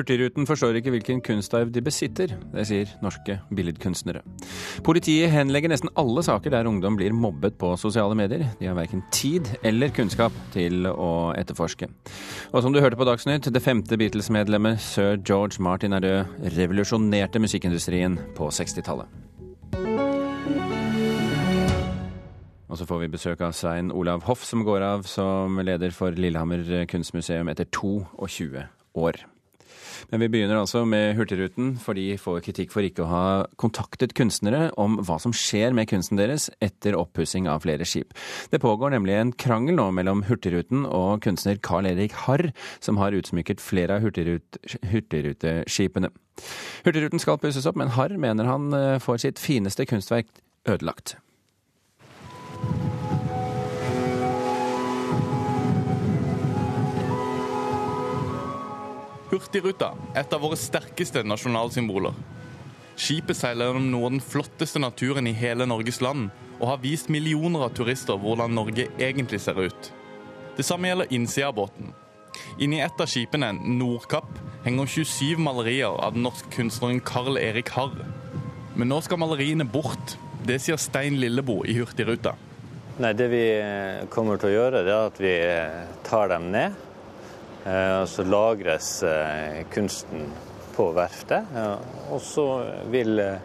Hurtigruten forstår ikke hvilken kunstarv de besitter. Det sier norske billedkunstnere. Politiet henlegger nesten alle saker der ungdom blir mobbet på sosiale medier. De har verken tid eller kunnskap til å etterforske. Og som du hørte på Dagsnytt, det femte Beatles-medlemmet sir George Martin er død. Revolusjonerte musikkindustrien på 60-tallet. Og så får vi besøk av Svein Olav Hoff, som går av som leder for Lillehammer kunstmuseum etter 22 år. Men vi begynner altså med Hurtigruten, for de får kritikk for ikke å ha kontaktet kunstnere om hva som skjer med kunsten deres etter oppussing av flere skip. Det pågår nemlig en krangel nå mellom Hurtigruten og kunstner Carl Erik Harr, som har utsmykket flere av hurtigrut, hurtigruteskipene. Hurtigruten skal pusses opp, men Harr mener han eh, får sitt fineste kunstverk ødelagt. Hurtigruta, et av våre sterkeste nasjonalsymboler. Skipet seiler gjennom noe av den flotteste naturen i hele Norges land, og har vist millioner av turister hvordan Norge egentlig ser ut. Det samme gjelder innsida av båten. Inni et av skipene, Nordkapp, henger 27 malerier av den norske kunstneren Carl Erik Harr. Men nå skal maleriene bort. Det sier Stein Lillebo i Hurtigruta. Nei, Det vi kommer til å gjøre, er at vi tar dem ned. Eh, så lagres eh, kunsten på verftet. Og så vil eh,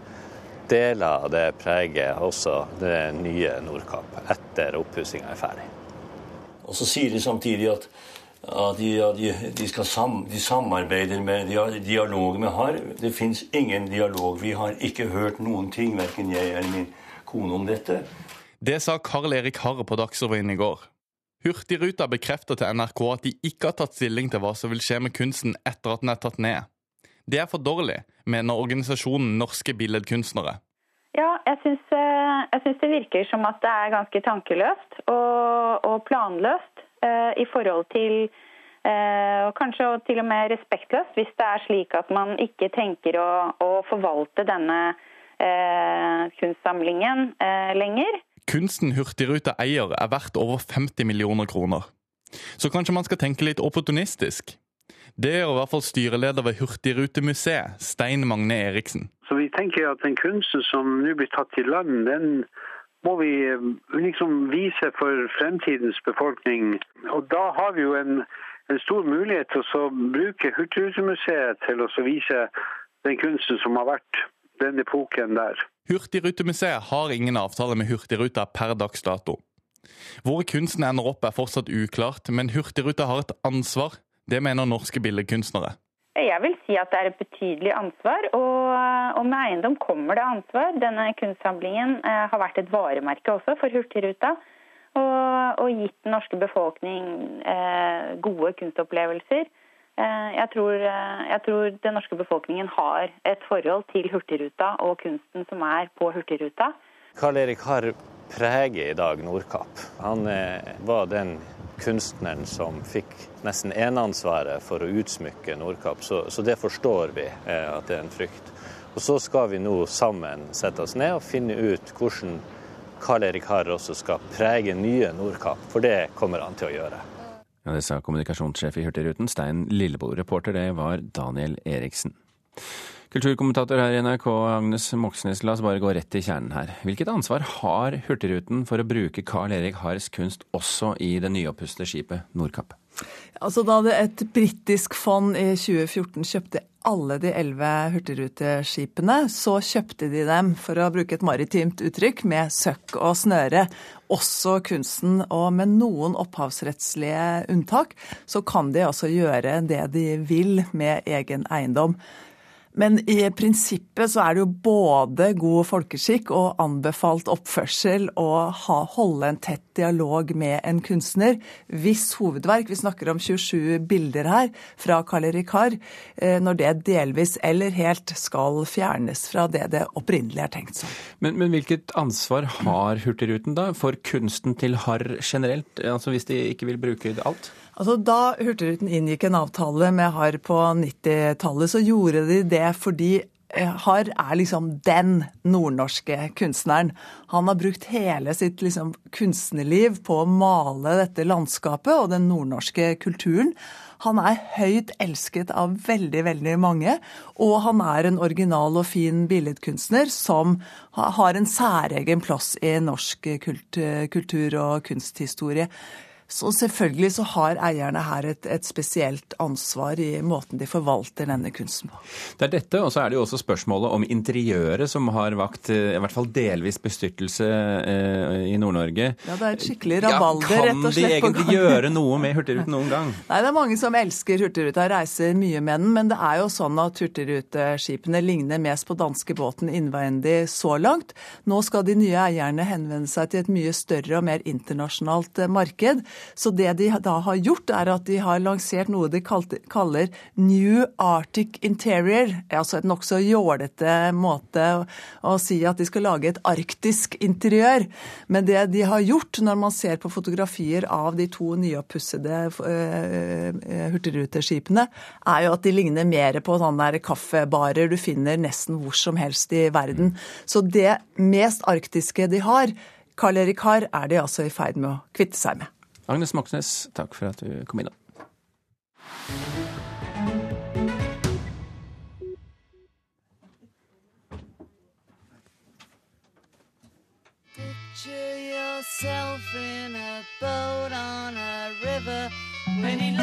deler av det prege også det nye Nordkapp etter oppussinga er ferdig. Og så sier de samtidig at, at de, de, de, sam, de, samarbeider med de har dialog med Harr. Det fins ingen dialog. Vi har ikke hørt noen ting, verken jeg eller min kone, om dette. Det sa Karl Erik Harr på Dagsrevyen i går. Hurtigruta bekrefter til NRK at de ikke har tatt stilling til hva som vil skje med kunsten etter at den er tatt ned. Det er for dårlig, mener organisasjonen Norske Billedkunstnere. Ja, jeg syns, eh, det virker som at det er ganske tankeløst og, og planløst eh, i forhold til eh, og kanskje til og med respektløst hvis det er slik at man ikke tenker å, å forvalte denne eh, kunstsamlingen eh, lenger. Kunsten Hurtigruta eier er verdt over 50 millioner kroner. Så kanskje man skal tenke litt opportunistisk. Det gjør i hvert fall styreleder ved Hurtigrutemuseet, Stein Magne Eriksen. Så vi tenker at Den kunsten som nå blir tatt til land, den må vi eh, liksom vise for fremtidens befolkning. Og da har vi jo en, en stor mulighet til å bruke Hurtigrutemuseet til å vise den kunsten som har vært den epoken der. Hurtigrutemuseet har ingen avtale med Hurtigruta per dags dato. Hvor kunsten ender opp er fortsatt uklart, men Hurtigruta har et ansvar. Det mener norske billedkunstnere. Jeg vil si at det er et betydelig ansvar, og, og med eiendom kommer det ansvar. Denne kunstsamlingen eh, har vært et varemerke også for Hurtigruta. Og, og gitt den norske befolkning eh, gode kunstopplevelser. Eh, jeg tror, eh, jeg tror, den norske befolkningen har et forhold til Hurtigruta og kunsten som er på Hurtigruta. Karl Erik Harr preger i dag Nordkapp. Han eh, var den kunstneren som fikk nesten eneansvaret for å utsmykke Nordkapp, så, så, det forstår vi at det er en frykt. Og Så skal vi nå sammen sette oss ned og finne ut hvordan Karl Erik Harr også skal prege nye Nordkapp, for det kommer han til å gjøre. Ja, Det sa kommunikasjonssjef i Hurtigruten, Stein Lillebo. Reporter det var Daniel Eriksen. Kulturkommentator her i NRK, Agnes Moxnes, la oss bare gå rett til kjernen her. Hvilket ansvar har Hurtigruten for å bruke Carl Erik Harrs kunst også i det nyoppustede skipet Nordkapp? Altså Da et britisk fond i 2014 kjøpte alle de elleve hurtigruteskipene, så kjøpte de dem, for å bruke et maritimt uttrykk, med søkk og snøre. Også kunsten. Og med noen opphavsrettslige unntak, så kan de altså gjøre det de vil med egen eiendom. Men i prinsippet så er det jo både god folkeskikk og anbefalt oppførsel å ha, holde en tett dialog med en kunstner hvis hovedverk, vi snakker om 27 bilder her fra Karl Erik Harr, eh, når det delvis eller helt skal fjernes fra det det opprinnelig er tenkt som. Men, men hvilket ansvar har Hurtigruten da for kunsten til Harr generelt, altså hvis de ikke vil bruke alt? Altså, da Hurtigruten inngikk en avtale med Harr på 90-tallet, så gjorde de det fordi har, er liksom den nordnorske kunstneren. Han har brukt hele sitt liksom, kunstnerliv på å male dette landskapet og den nordnorske kulturen. Han er høyt elsket av veldig, veldig mange. Og han er en original og fin billedkunstner som har en særegen plass i norsk kultur og kunsthistorie. Så selvfølgelig så har eierne her et, et, spesielt ansvar i måten de forvalter denne kunsten på. Det er dette, og så er det jo også spørsmålet om interiøret som har vakt eh, i hvert fall delvis bestyrtelse eh, i Nord-Norge. Ja, det er et skikkelig rabalder, ja, rett og slett. Kan de egentlig gjøre noe med Hurtigruten noen gang? Nei, det er mange som elsker Hurtigruta, reiser mye med den. Men det er jo sånn at hurtigruteskipene ligner mest på danskebåten innvendig så langt. Nå skal de nye eierne henvende seg til et mye større og mer internasjonalt eh, marked. Så det de da har gjort, er at de har lansert noe de kaller New Arctic Interior. Altså et nokså jålete måte å si at de skal lage et arktisk interiør. Men det de har gjort, når man ser på fotografier av de to nyoppussede uh, hurtigruteskipene, er jo at de ligner mer på sånne kaffebarer du finner nesten hvor som helst i verden. Så det mest arktiske de har, Karl Erik Haar, er de altså i ferd med å kvitte seg med. Agnes Moxnes, takk for at du kom innom. Yourself in a boat on a river. when Lane,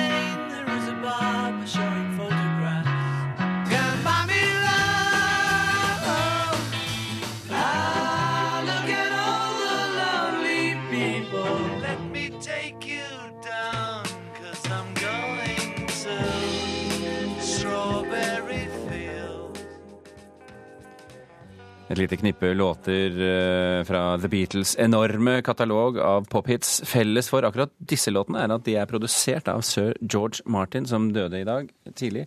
lite knippe låter eh, fra The Beatles' enorme katalog av pophits. Felles for akkurat disse låtene er at de er produsert av sir George Martin, som døde i dag tidlig,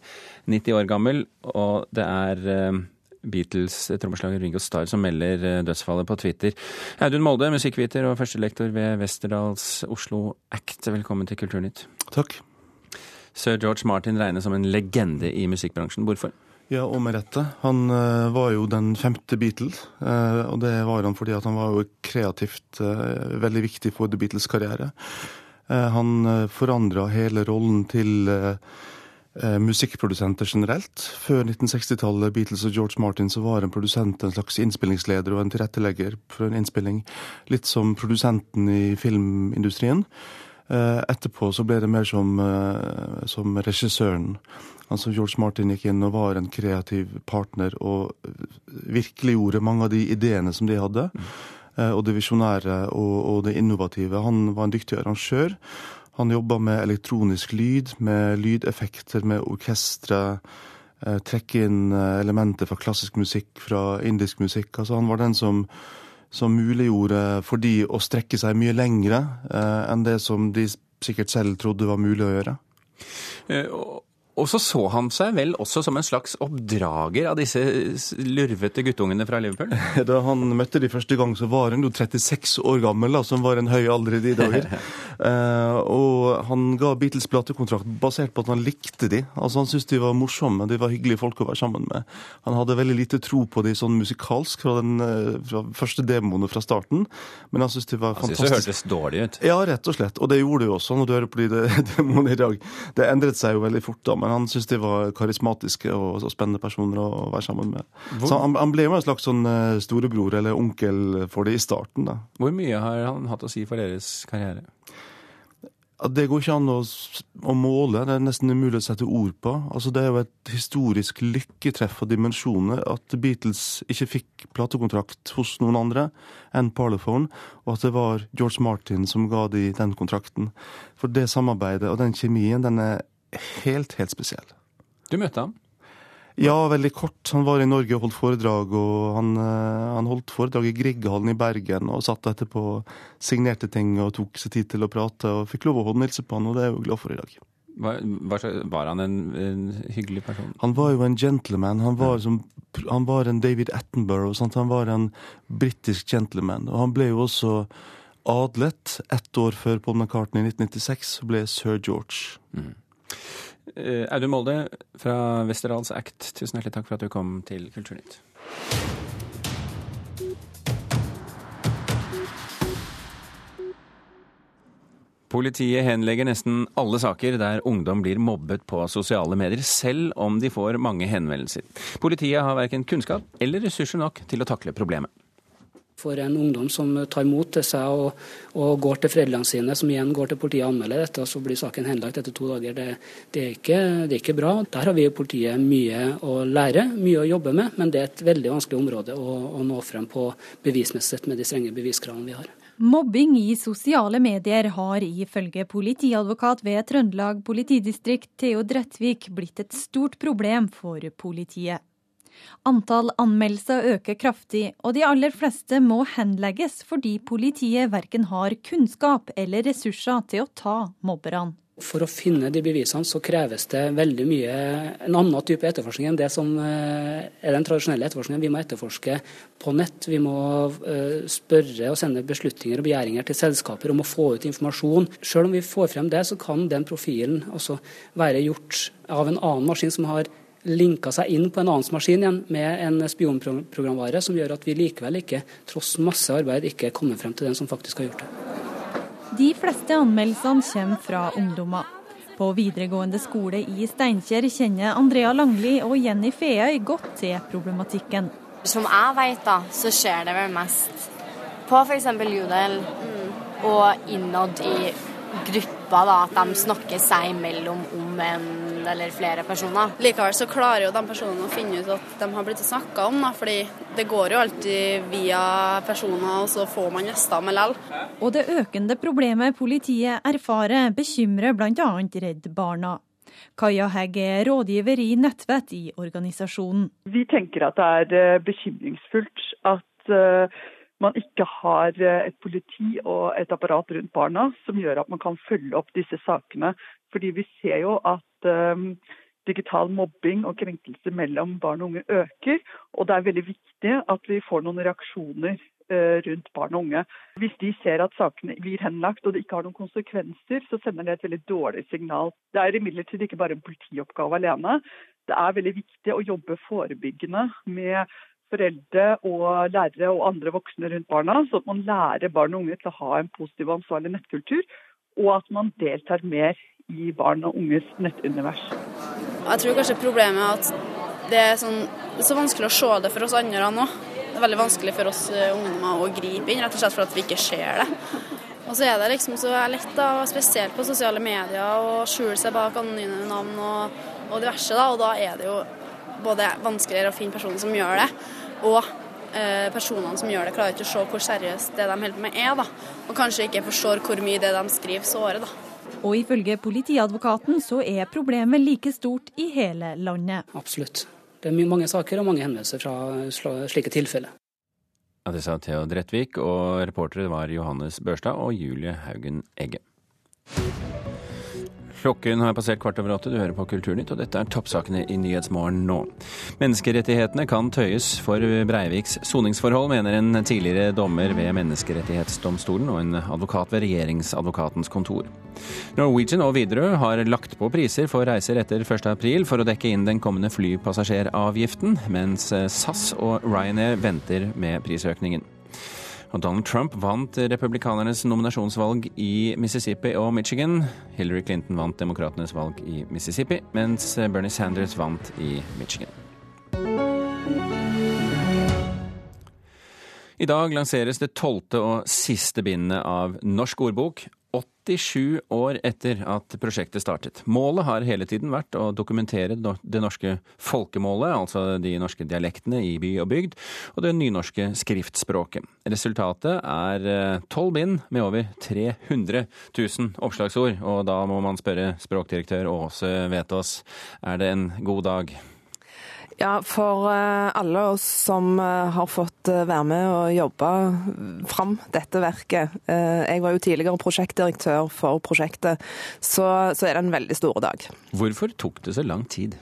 90 år gammel. Og det er eh, Beatles-trommeslager Ringo Starr som melder eh, dødsfallet på Twitter. Audun Molde, musikkviter og førstelektor ved Westerdals Oslo Act, velkommen til Kulturnytt. Takk. Sir George Martin regnes som en legende i musikkbransjen. Hvorfor? Ja, og med rette. Han uh, var jo den femte Beatles. Uh, og det var han fordi han var jo kreativt uh, veldig viktig for The Beatles' karriere. han forandra hele rollen til musikkprodusenter generelt. Før 1960-tallet, Beatles og George Martin, så var en produsent en slags innspillingsleder og en tilrettelegger for en innspilling. Litt som produsenten i filmindustrien. Etterpå så ble det mer som, som regissøren. som George Martin gikk inn og var en kreativ partner og virkeliggjorde mange av de ideene som de hadde. Mm. Og det visjonære og, og, det innovative. Han var en dyktig arrangør. Han jobba med elektronisk lyd, med lydeffekter, med orkestre. Eh, trekke inn eh, elementer fra klassisk musikk, fra indisk musikk. Altså Han var den som, som muliggjorde for de å strekke seg mye lengre eh, enn det som de sikkert selv trodde var mulig å gjøre. Eh, og så så han seg vel også som en slags oppdrager av disse lurvete guttungene fra Liverpool? Da han møtte de første gang, så var han jo 36 år gammel, da, som var en høy alder i de dager. eh, og han ga Beatles platekontrakt basert på at han likte de. Altså Han syntes de var morsomme, de var hyggelige folk å være sammen med. Han hadde veldig lite tro på de sånn musikalsk fra den eh, fra første demoene fra starten, men han syntes de var fantastiske. Han syntes det hørtes dårlig ut? Ja, rett og slett. Og det gjorde det jo også, når du hører på de demoene i dag. Det endret seg jo veldig fort da men han syntes de var karismatiske og, og, spennende personer å være sammen med. Hvor? Så han, han, ble jo en slags sånn eh, storebror eller onkel for de i starten. da. Hvor mye har han hatt å si for deres karriere? Det går ikke an å, å, måle, det er nesten umulig å sette ord på. Altså, det er jo et historisk lykketreff av dimensjoner at Beatles ikke fikk platekontrakt hos noen andre enn Parlophone, og at det var George Martin som ga de den kontrakten. For det samarbeidet og den kjemien, den er helt, helt spesiell. Du møtte ham? Ja, veldig kort. Han var i Norge og holdt foredrag. og Han, eh, han holdt foredrag i Grieghallen i Bergen og satt etterpå signerte ting og tok seg tid til å prate. og Fikk lov å håndhilse på han, og det er jeg jo glad for i dag. Var, var han en, en, hyggelig person? Han var jo en gentleman. Han var, som, han var en David Attenborough. Sant? Han var en britisk gentleman. Og han ble jo også adlet ett år før Paul McCartney i 1996, ble sir George. Mm. Eh, Audun Molde fra Westerdals Act, tusen hjertelig takk for at du kom til Kulturnytt. Politiet henlegger nesten alle saker der ungdom blir mobbet på sosiale medier, selv om de får mange henvendelser. Politiet har verken kunnskap eller ressurser nok til å takle problemet. For en ungdom som tar mot til seg og, og går til foreldrene sine, som igjen går til politiet og anmelder dette, og så blir saken henlagt etter to dager, det, det, er ikke, det, er ikke, bra. Der har vi i politiet mye å lære, mye å jobbe med, men det er et veldig vanskelig område å, å nå frem på bevismessig med de strenge beviskravene vi har. Mobbing i sosiale medier har ifølge politiadvokat ved Trøndelag politidistrikt Theo Drettvik blitt et stort problem for politiet. Antall anmeldelser øker kraftig, og de aller fleste må henlegges fordi politiet verken har kunnskap eller ressurser til å ta mobberne. For å finne de bevisene så kreves det veldig mye en annen type etterforskning enn det som eh, er den tradisjonelle etterforskningen. Vi må etterforske på nett. Vi må eh, spørre og sende beslutninger og begjæringer til selskaper om å få ut informasjon. Selv om vi får frem det, så kan den profilen også være gjort av en annen maskin som har linka seg inn på en annen maskin igjen med en spionprogramvare som gjør at vi likevel ikke, tross masse arbeid, ikke kommer frem til den som faktisk har gjort det. De fleste anmeldelsene kommer fra ungdommer. På videregående skole i Steinkjer kjenner Andrea Langli og Jenny Feøy godt til problematikken. Som jeg vet, da, så skjer det vel mest på f.eks. Jodel og innad i grupper, da, at de snakker seg imellom om en eller flere personer. Likevel så klarer jo de personene å finne ut at de har blitt snakka om, da, fordi det går jo alltid via personer, og så får man gjester med lell. Og det økende problemet politiet erfarer, bekymrer bl.a. Redd Barna. Kaja Hegg er rådgiver i Nettvett i organisasjonen. Vi tenker at det er eh, bekymringsfullt at eh, man ikke har eh, et politi og et apparat rundt barna som gjør at man kan følge opp disse sakene. Fordi vi ser jo at um, digital mobbing og krenkelse mellom barn og unge øker. Og det er veldig viktig at vi får noen reaksjoner uh, rundt barn og unge. Hvis de ser at sakene blir henlagt og det ikke har noen konsekvenser, så sender det et veldig dårlig signal. Det er imidlertid ikke bare en politioppgave alene. Det er veldig viktig å jobbe forebyggende med foreldre og lærere og andre voksne rundt barna, så at man lærer barn og unge til å ha en positiv og ansvarlig nettkultur, og at man deltar mer i barn og unges nettunivers. Jeg tror kanskje problemet er at det er, sånn, det er så vanskelig å se det for oss andre nå. Det er veldig vanskelig for oss eh, ungdommer å gripe inn, rett og slett for at vi ikke ser det. Og så er det liksom så lett, da, spesielt på sosiale medier, å skjule seg bak anonyme navn og, og diverse. Da, og da er det jo både vanskeligere å finne personer som gjør det, og eh, personene som gjør det, klarer ikke å se hvor seriøst det de holder på med er. da, Og kanskje ikke forstår hvor mye det de skriver, sårer. da. Og ifølge politiadvokaten så er problemet like stort i hele landet. Absolutt. Det er mange saker og mange henvendelser fra slike tilfeller. Ja, det sa Theo Drettvik, og reportere var Johannes Børstad og Julie Haugen Egge. Klokken har passert kvart over åtte, du hører på Kulturnytt, og dette er toppsakene i Nyhetsmorgen nå. Menneskerettighetene kan tøyes for Breiviks soningsforhold, mener en tidligere dommer ved Menneskerettighetsdomstolen og en advokat ved Regjeringsadvokatens kontor. Norwegian og Widerøe har lagt på priser for reiser etter 1.4 for å dekke inn den kommende flypassasjeravgiften, mens SAS og Ryanair venter med prisøkningen. Og Donald Trump vant republikanernes nominasjonsvalg i Mississippi og Michigan. Hillary Clinton vant demokratenes valg i Mississippi, mens Bernie Sanders vant i Michigan. I dag lanseres det tolvte og siste bindet av Norsk ordbok. 87 år etter at prosjektet startet. Målet har hele tiden vært å dokumentere det norske folkemålet, altså de norske dialektene i by og bygd, og det nynorske skriftspråket. Resultatet er eh, tolv bind med over 300 000 oppslagsord, og da må man spørre språkdirektør Åse Vetås, er det en god dag? Ja, for eh, alle oss som eh, har fått eh, være med og jobbe fram dette verket. Jeg var jo tidligere prosjektdirektør for prosjektet, så, så er det en veldig stor dag. Hvorfor tok det så lang tid?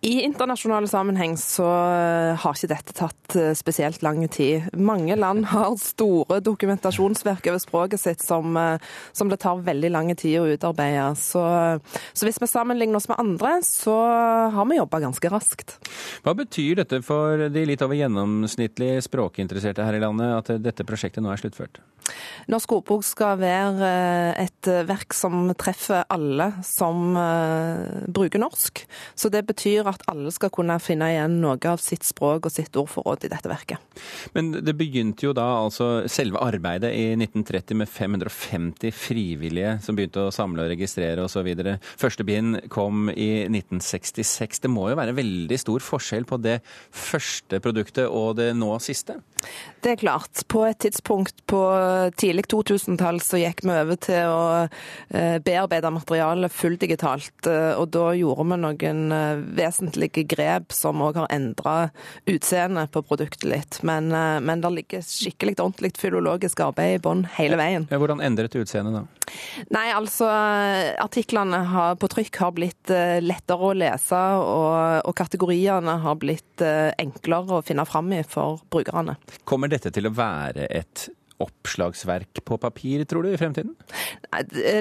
I internasjonal sammenheng så eh, har ikke dette tatt eh, spesielt lang tid. Mange land har store dokumentasjonsverk over språket sitt som, eh, som det tar veldig lang tid å utarbeide. Så, så, hvis vi sammenligner oss med andre, så har vi jobba ganske raskt. Hva betyr dette for de litt over gjennomsnittlig språkinteresserte her i landet, at dette prosjektet nå er sluttført? Norsk ordbok skal være et verk som treffer alle som bruker norsk. Så det betyr at alle skal kunne finne igjen noe av sitt språk og sitt ordforråd i dette verket. Men det begynte jo da altså selve arbeidet i 1930 med 550 frivillige som begynte å samle og registrere osv. Første bind kom i 1966. Det må jo være veldig stor forskjell på det første produktet og det nå siste? Det er klart. På et tidspunkt på tidlig 2000-tall så gikk vi over til å eh, bearbeide materialet fulldigitalt. Eh, og da gjorde vi noen eh, vesentlige grep som òg har endra utseendet på produktet litt. Men, men det ligger skikkelig ordentlig filologisk arbeid i bånn hele veien. Hvordan endret utseendet da? Nei, altså artiklene har, på trykk har blitt lettere å lese, og, og kategoriene har blitt enklere å finne fram i for brukerne. Kommer dette til å være et oppslagsverk på papir, tror du, i fremtiden?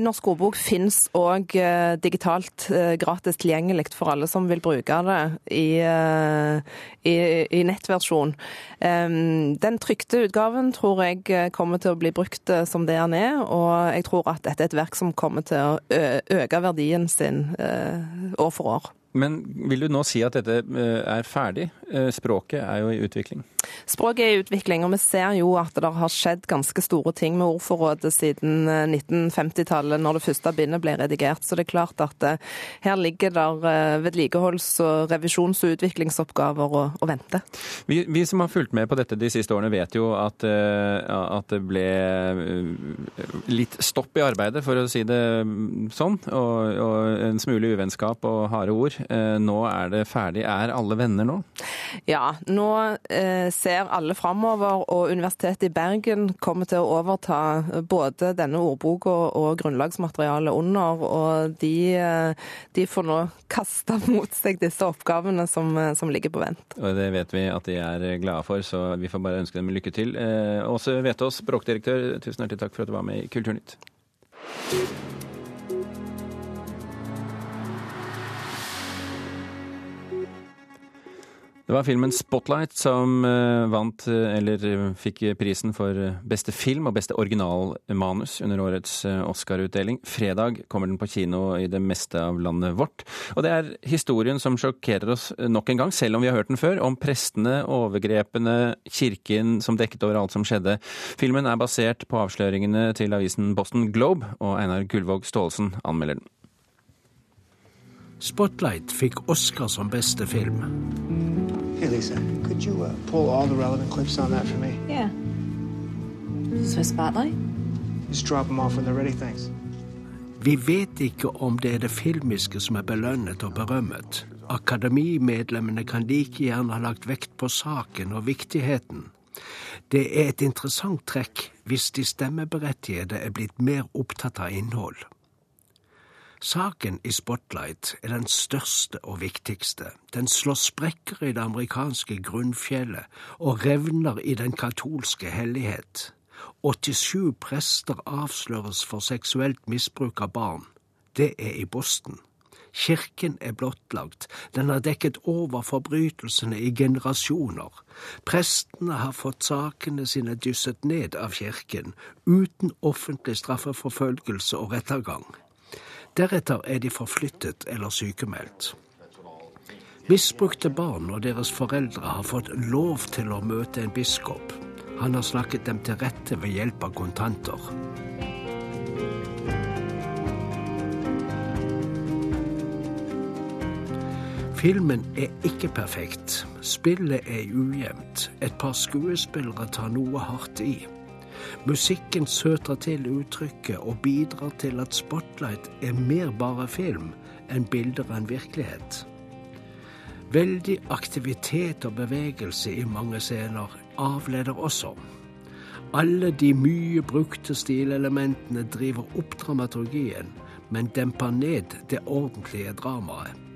Norsk ordbok finnes òg eh, digitalt eh, gratis tilgjengelig for alle som vil bruke det i, eh, i, i nettversjon. Den trykte utgaven tror jeg kommer til å bli brukt som det den er, og jeg tror at dette er et verk som kommer til å øke verdien sin år for år. Men vil du nå si at dette er ferdig? Språket er jo i utvikling? Språket er i utvikling, og vi ser jo at det har skjedd ganske store ting med ordforrådet siden 1950-tallet, eh, når det første bindet ble redigert. Så det er klart at eh, her ligger der eh, vedlikeholds-, og revisjons- og utviklingsoppgaver å, å vente. Vi, vi, som har fulgt med på dette de siste årene, vet jo at, at det ble litt stopp i arbeidet, for å si det mm, sånn. Og, og en smule uvennskap og harde ord. Nå er det ferdig. Er alle venner nå? Ja, nå eh, ser alle framover, og Universitetet i Bergen kommer til å overta både denne ordboka og grunnlagsmaterialet under, og de, eh, de, får nå kaste mot seg disse oppgavene som, eh, som, ligger på vent. Og Det vet vi at de er glade for, så vi får bare ønske dem lykke til. Eh, Åse Vetås, språkdirektør, tusen hjertelig takk for at du var med i Kulturnytt. Det var filmen 'Spotlight' som eh, vant, eh, eller eh, fikk prisen for beste film og beste originalmanus under årets Oscar-utdeling. Fredag kommer den på kino i det meste av landet vårt. Og det er historien som sjokkerer oss nok en gang, selv om vi har hørt den før, om prestene, overgrepene, kirken som dekket over alt som skjedde. Filmen er basert på avsløringene til avisen Boston Globe, og Einar Gullvåg Staalesen anmelder den. Spotlight fikk Oscar som beste film. Hey, Lisa, could you uh, pull all the relevant clips on that for me? Yeah. So Spotlight? Just drop them off when they're ready, thanks. Vi vet ikke om det er det filmiske som er belønnet og berømmet. Akademimedlemmene kan like gjerne ha lagt vekt på saken og viktigheten. Det er et interessant trekk hvis de stemmeberettigede er blitt mer opptatt av innhold. Saken i Spotlight er den største og viktigste. Den slår sprekker i det amerikanske grunnfjellet og revner i den katolske hellighet. 87 prester avsløres for seksuelt misbruk av barn. Det er i Boston. Kirken er blottlagt, den har dekket over forbrytelsene i generasjoner. Prestene har fått sakene sine dysset ned av kirken, uten offentlig straffeforfølgelse og rettergang. Deretter er de forflyttet eller sykemeldt. Misbrukte barn og deres foreldre har fått lov til å møte en biskop. Han har snakket dem til rette ved hjelp av kontanter. Filmen er ikke perfekt. Spillet er ujevnt. Et par skuespillere tar noe hardt i. Musikken søter til uttrykket og bidrar til at Spotlight er mer bare film enn bilder av en virkelighet. Veldig aktivitet og bevegelse i mange scener avleder også. Alle de mye brukte stilelementene driver opp dramaturgien, men demper ned det ordentlige dramaet.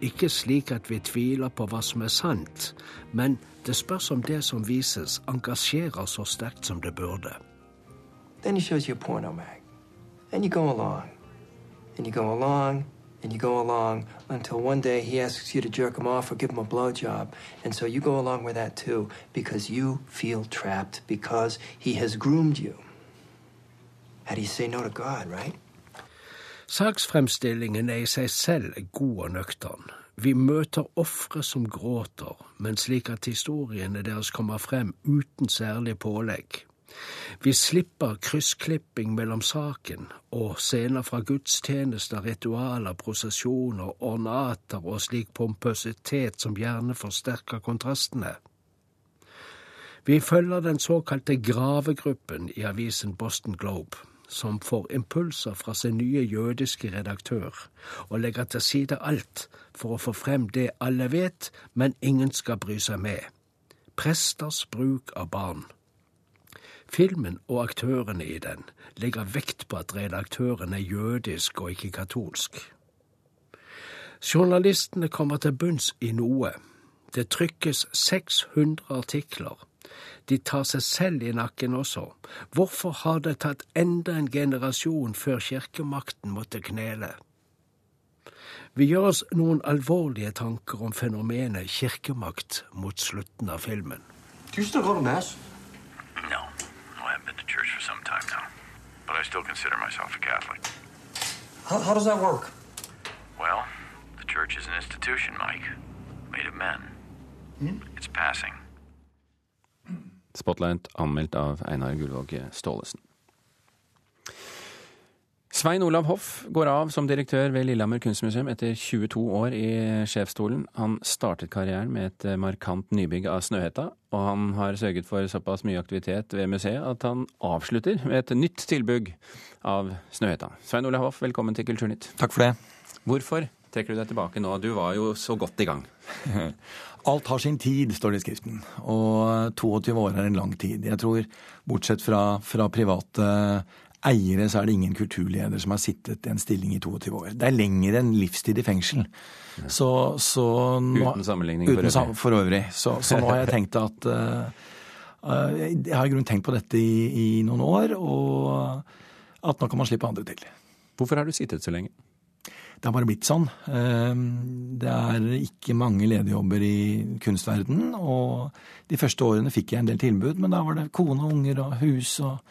Ikke slik at vi tviler på hva som er sant, men det spørs om det som vises, engasjerer så sterkt som det burde. Then he shows you a porno mag. And you go along. And you go along, and you go along until one day he asks you to jerk him off or give him a blowjob. And so you go along with that too because you feel trapped because he has groomed you. How do you say no to God, right? Saksfremstillingen er i seg selv god og nøktern. Vi møter ofre som gråter, men slik at historiene deres kommer frem uten særlig pålegg. Vi slipper kryssklipping mellom saken og scener fra gudstjenester, ritualer, prosesjoner, ornater og slik pompøsitet som gjerne forsterker kontrastene. Vi følger den såkalte gravegruppen i avisen Boston Globe som får impulser fra sin nye jødiske redaktør, og legger til side alt for å få frem det alle vet, men ingen skal bry seg med. Presters bruk av barn. Filmen og aktørene i den legger vekt på at redaktøren er jødisk og ikke katolsk. Journalistene kommer til bunns i noe. Det trykkes 600 artikler. De tar seg selv i nakken også. Hvorfor har det tatt enda en generasjon før kirkemakten måtte knele? Vi gjør oss noen alvorlige tanker om fenomenet kirkemakt mot slutten av filmen. Do you still go to mass? No. I haven't been to church for some time now. But I still consider myself a Catholic. How, how does that work? Well, the church is an institution, Mike. Made of men. Hmm? It's passing. Spotlight anmeldt av Einar Gullvåg Staalesen. Svein Olav Hoff går av som direktør ved Lillehammer kunstmuseum etter 22 år i sjefsstolen. Han startet karrieren med et markant nybygg av Snøhetta, og han har sørget for såpass mye aktivitet ved museet at han avslutter med et nytt tilbygg av Snøhetta. Svein Olav Hoff, velkommen til Kulturnytt. Takk for det. Hvorfor trekker du deg tilbake nå? Du var jo så godt i gang. Alt har sin tid, står det i skriften. Og 22 år er en lang tid. Jeg tror, bortsett fra, fra private eiere, så er det ingen kulturleder som har sittet i en stilling i 22 år. Det er lenger enn livstid i fengsel. Så, så nå, uten sammenligning uten for øvrig. For øvrig. Så, så, nå har jeg tenkt at uh, uh, Jeg har i grunnen tenkt på dette i, i noen år, og at nå kan man slippe andre til. Hvorfor har du sittet så lenge? Det har bare blitt sånn. Det er ikke mange lederjobber i kunstverdenen. Og de første årene fikk jeg en del tilbud, men da var det kone og unger og hus og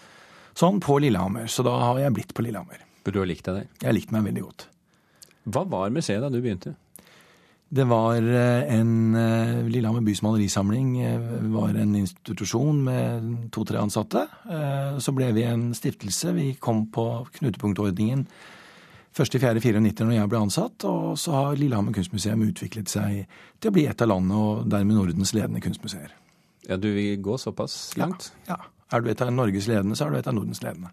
sånn på Lillehammer. Så da har jeg blitt på Lillehammer. For du har likt deg der? Jeg har likt meg veldig godt. Hva var museet da du begynte? Det var en Lillehammer bys malerisamling var en institusjon med to-tre ansatte. Så ble vi en stiftelse. Vi kom på knutepunktordningen 1.4.94 når jeg ble ansatt, og så har Lillehammer kunstmuseum utviklet seg til å bli et av landet og dermed Nordens ledende kunstmuseer. Ja, du vil gå såpass langt? Ja. ja. Er du et av Norges ledende, så er du et av Nordens ledende.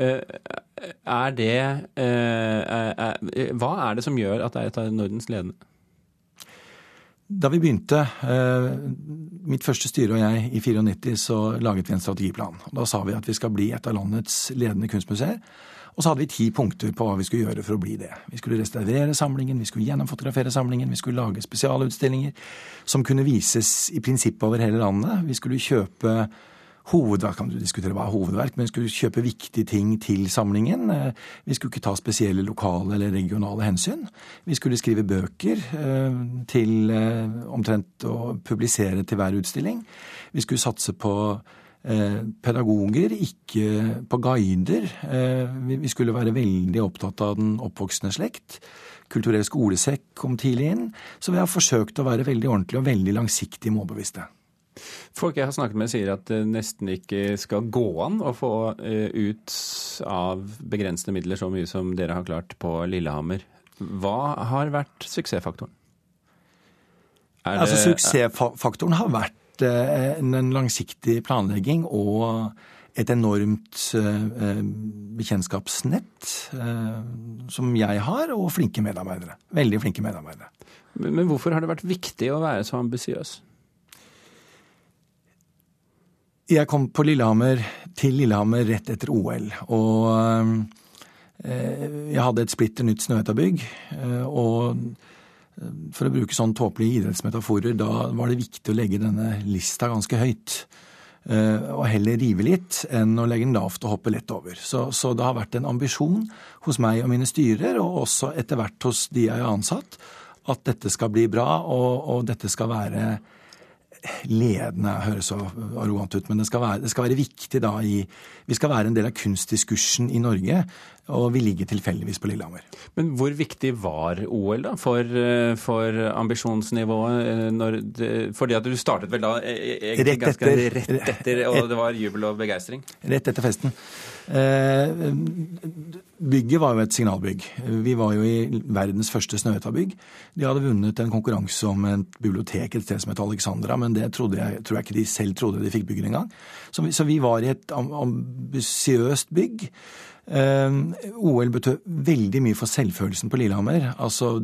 Er det Hva er det som gjør at det er et av Nordens ledende? Da vi begynte, mitt første styre og jeg i 94, så laget vi en strategiplan. Da sa vi at vi skal bli et av landets ledende kunstmuseer. Og så hadde vi ti punkter på hva vi skulle gjøre for å bli det. Vi skulle restaurere samlingen, vi skulle gjennomfotografere samlingen, vi skulle lage spesialutstillinger som kunne vises i prinsippet over hele landet. Vi skulle kjøpe hovedverk, kan du diskutere hva er hovedverk, men vi skulle kjøpe viktige ting til samlingen. Vi skulle ikke ta spesielle lokale eller regionale hensyn. Vi skulle skrive bøker til omtrent å publisere til hver utstilling. Vi skulle satse på pedagoger, ikke på guider. Vi skulle være veldig opptatt av den oppvoksende slekt. Kulturell skolesekk kom tidlig inn. Så vi har forsøkt å være veldig ordentlige og veldig langsiktige målbevisste. Folk jeg har snakket med sier at det nesten ikke skal gå an å få ut av begrensede midler så mye som dere har klart på Lillehammer. Hva har vært suksessfaktoren? Det... Altså, suksessfaktoren har vært en langsiktig planlegging og et enormt bekjentskapsnett som jeg har, og flinke medarbeidere. Veldig flinke medarbeidere. Men hvorfor har det vært viktig å være så ambisiøs? Jeg kom på Lillehammer, til Lillehammer rett etter OL. Og jeg hadde et splitter nytt Snøhetta-bygg. Og For å bruke sånn tåpelige idrettsmetaforer, da var det viktig å legge denne lista ganske høyt. Og heller rive litt enn å legge den lavt og hoppe lett over. Så, så det har vært en ambisjon hos meg og mine styrer, og også etter hvert hos de jeg har ansatt, at dette skal bli bra, og, og dette skal være ledende høres så arrogant ut, men det skal, være, det skal være viktig da i Vi skal være en del av kunstdiskursen i Norge, og vi ligger tilfeldigvis på Lillehammer. Men hvor viktig var OL da for, for ambisjonsnivået? Det, fordi at du startet vel da rett etter, ganske rett etter, og det var jubel og begeistring? Rett etter festen. Eh, bygget var jo et signalbygg. Vi var jo i verdens første Snøhetta-bygg. De hadde vunnet en konkurranse om et bibliotek et sted som het Alexandra, men det jeg, tror jeg ikke de selv trodde de fikk bygget engang. Så, så vi var i et ambisiøst bygg. Uh, OL betød veldig mye for selvfølelsen på Lillehammer. Altså,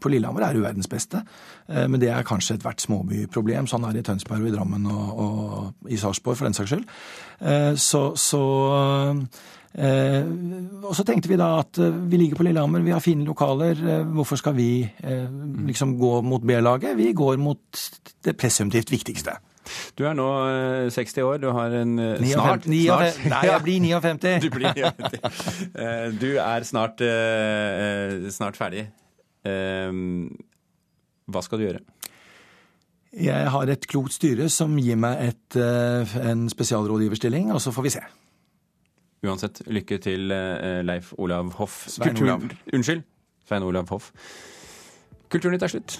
På Lillehammer er du verdens beste, uh, men det er kanskje ethvert småbyproblem. Sånn er det i Tønsberg og i Drammen og, og i Sarpsborg, for den saks skyld. Uh, så, så og så tenkte vi da at vi ligger på Lillehammer, vi har fine lokaler. Hvorfor skal vi liksom gå mot B-laget? Vi går mot det presumptivt viktigste. Du er nå 60 eh, år, du har en eh, snart, 59, snart Nei, jeg blir 59. Du blir 59. Eh, du er snart, snart ferdig. Hva skal du gjøre? Jeg har et klokt styre som gir meg et, en spesialrådgiverstilling, og så får vi se. Uansett, lykke til, Leif Olav Hoff. Svein Olav. Unnskyld. Svein Olav Hoff. Kulturnytt er slutt.